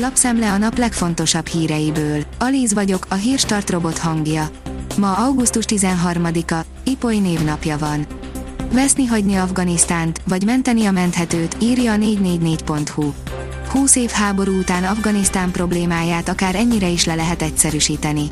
Lapszemle a nap legfontosabb híreiből. Alíz vagyok, a hírstart robot hangja. Ma augusztus 13-a, Ipoly névnapja van. Veszni hagyni Afganisztánt, vagy menteni a menthetőt, írja a 444.hu. 20 év háború után Afganisztán problémáját akár ennyire is le lehet egyszerűsíteni.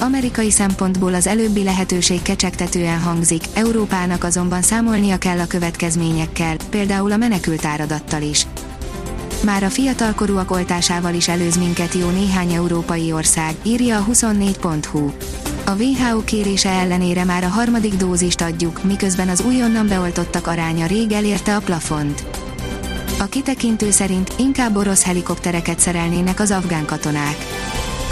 Amerikai szempontból az előbbi lehetőség kecsegtetően hangzik, Európának azonban számolnia kell a következményekkel, például a menekült áradattal is. Már a fiatalkorúak oltásával is előz minket jó néhány európai ország, írja a 24.hu. A WHO kérése ellenére már a harmadik dózist adjuk, miközben az újonnan beoltottak aránya rég elérte a plafont. A kitekintő szerint inkább orosz helikoptereket szerelnének az afgán katonák.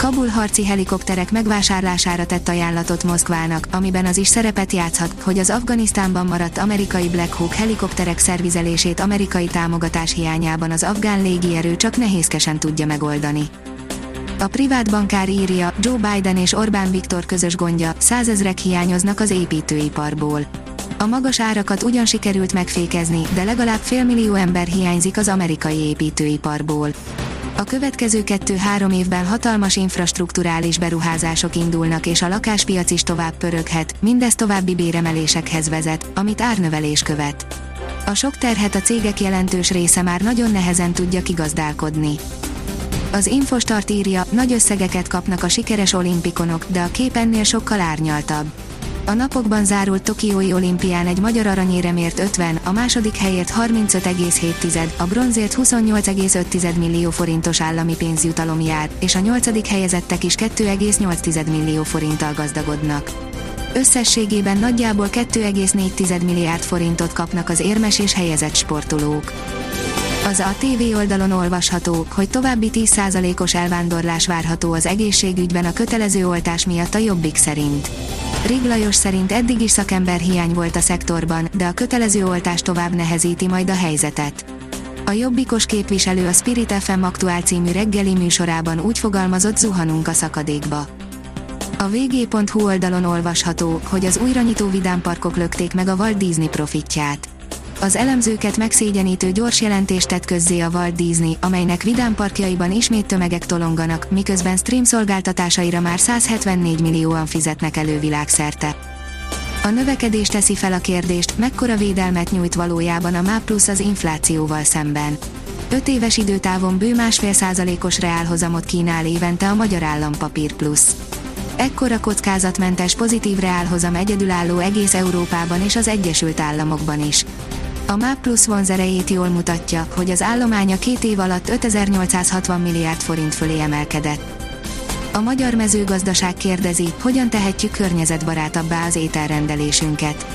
Kabul harci helikopterek megvásárlására tett ajánlatot Moszkvának, amiben az is szerepet játszhat, hogy az Afganisztánban maradt amerikai Black Hawk helikopterek szervizelését amerikai támogatás hiányában az afgán légierő csak nehézkesen tudja megoldani. A privát bankár írja, Joe Biden és Orbán Viktor közös gondja, százezrek hiányoznak az építőiparból. A magas árakat ugyan sikerült megfékezni, de legalább félmillió ember hiányzik az amerikai építőiparból. A következő kettő-három évben hatalmas infrastruktúrális beruházások indulnak és a lakáspiac is tovább pöröghet, mindez további béremelésekhez vezet, amit árnövelés követ. A sok terhet a cégek jelentős része már nagyon nehezen tudja kigazdálkodni. Az Infostart írja, nagy összegeket kapnak a sikeres olimpikonok, de a kép ennél sokkal árnyaltabb. A napokban zárult Tokiói olimpián egy magyar aranyére mért 50, a második helyért 35,7, a bronzért 28,5 millió forintos állami pénzjutalom jár, és a nyolcadik helyezettek is 2,8 millió forinttal gazdagodnak. Összességében nagyjából 2,4 milliárd forintot kapnak az érmes és helyezett sportolók. Az a TV oldalon olvasható, hogy további 10%-os elvándorlás várható az egészségügyben a kötelező oltás miatt a Jobbik szerint. Rig Lajos szerint eddig is szakember hiány volt a szektorban, de a kötelező oltás tovább nehezíti majd a helyzetet. A jobbikos képviselő a Spirit FM aktuál című reggeli műsorában úgy fogalmazott zuhanunk a szakadékba. A vg.hu oldalon olvasható, hogy az újranyitó vidámparkok lökték meg a Walt Disney profitját. Az elemzőket megszégyenítő gyors jelentést tett közzé a Walt Disney, amelynek vidámparkjaiban ismét tömegek tolonganak, miközben stream szolgáltatásaira már 174 millióan fizetnek elő világszerte. A növekedés teszi fel a kérdést, mekkora védelmet nyújt valójában a MÁ Plus az inflációval szemben. 5 éves időtávon bő másfél százalékos reálhozamot kínál évente a Magyar Állampapír Plus. Ekkora kockázatmentes pozitív reálhozam egyedülálló egész Európában és az Egyesült Államokban is. A MÁP Plus vonzerejét jól mutatja, hogy az állománya két év alatt 5860 milliárd forint fölé emelkedett. A magyar mezőgazdaság kérdezi, hogyan tehetjük környezetbarátabbá az ételrendelésünket.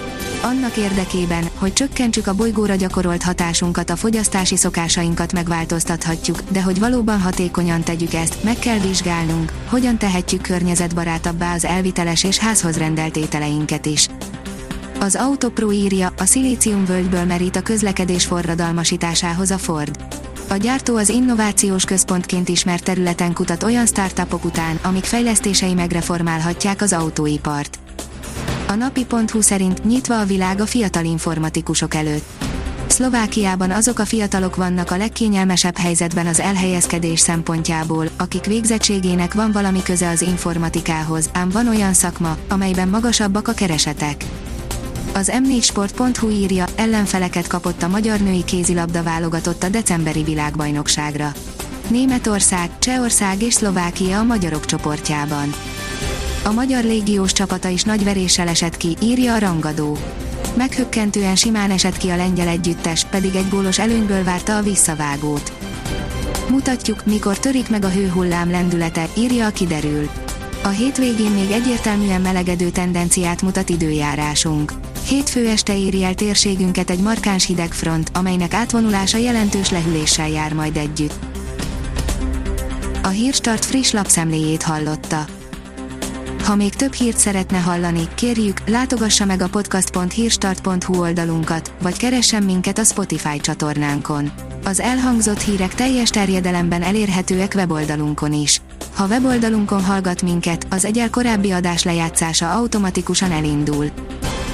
Annak érdekében, hogy csökkentsük a bolygóra gyakorolt hatásunkat, a fogyasztási szokásainkat megváltoztathatjuk, de hogy valóban hatékonyan tegyük ezt, meg kell vizsgálnunk, hogyan tehetjük környezetbarátabbá az elviteles és házhoz rendelt ételeinket is. Az Autopro írja, a szilíciumvölgyből merít a közlekedés forradalmasításához a Ford. A gyártó az innovációs központként ismert területen kutat olyan startupok után, amik fejlesztései megreformálhatják az autóipart. A napi.hu szerint nyitva a világ a fiatal informatikusok előtt. Szlovákiában azok a fiatalok vannak a legkényelmesebb helyzetben az elhelyezkedés szempontjából, akik végzettségének van valami köze az informatikához, ám van olyan szakma, amelyben magasabbak a keresetek. Az m4sport.hu írja, ellenfeleket kapott a magyar női kézilabda válogatott a decemberi világbajnokságra. Németország, Csehország és Szlovákia a magyarok csoportjában. A magyar légiós csapata is nagy veréssel esett ki, írja a rangadó. Meghökkentően simán esett ki a lengyel együttes, pedig egy gólos előnyből várta a visszavágót. Mutatjuk, mikor törik meg a hőhullám lendülete, írja a kiderül. A hétvégén még egyértelműen melegedő tendenciát mutat időjárásunk. Hétfő este éri el térségünket egy markáns hidegfront, amelynek átvonulása jelentős lehűléssel jár majd együtt. A Hírstart friss lapszemléjét hallotta. Ha még több hírt szeretne hallani, kérjük, látogassa meg a podcast.hírstart.hu oldalunkat, vagy keressen minket a Spotify csatornánkon. Az elhangzott hírek teljes terjedelemben elérhetőek weboldalunkon is. Ha weboldalunkon hallgat minket, az egyel korábbi adás lejátszása automatikusan elindul.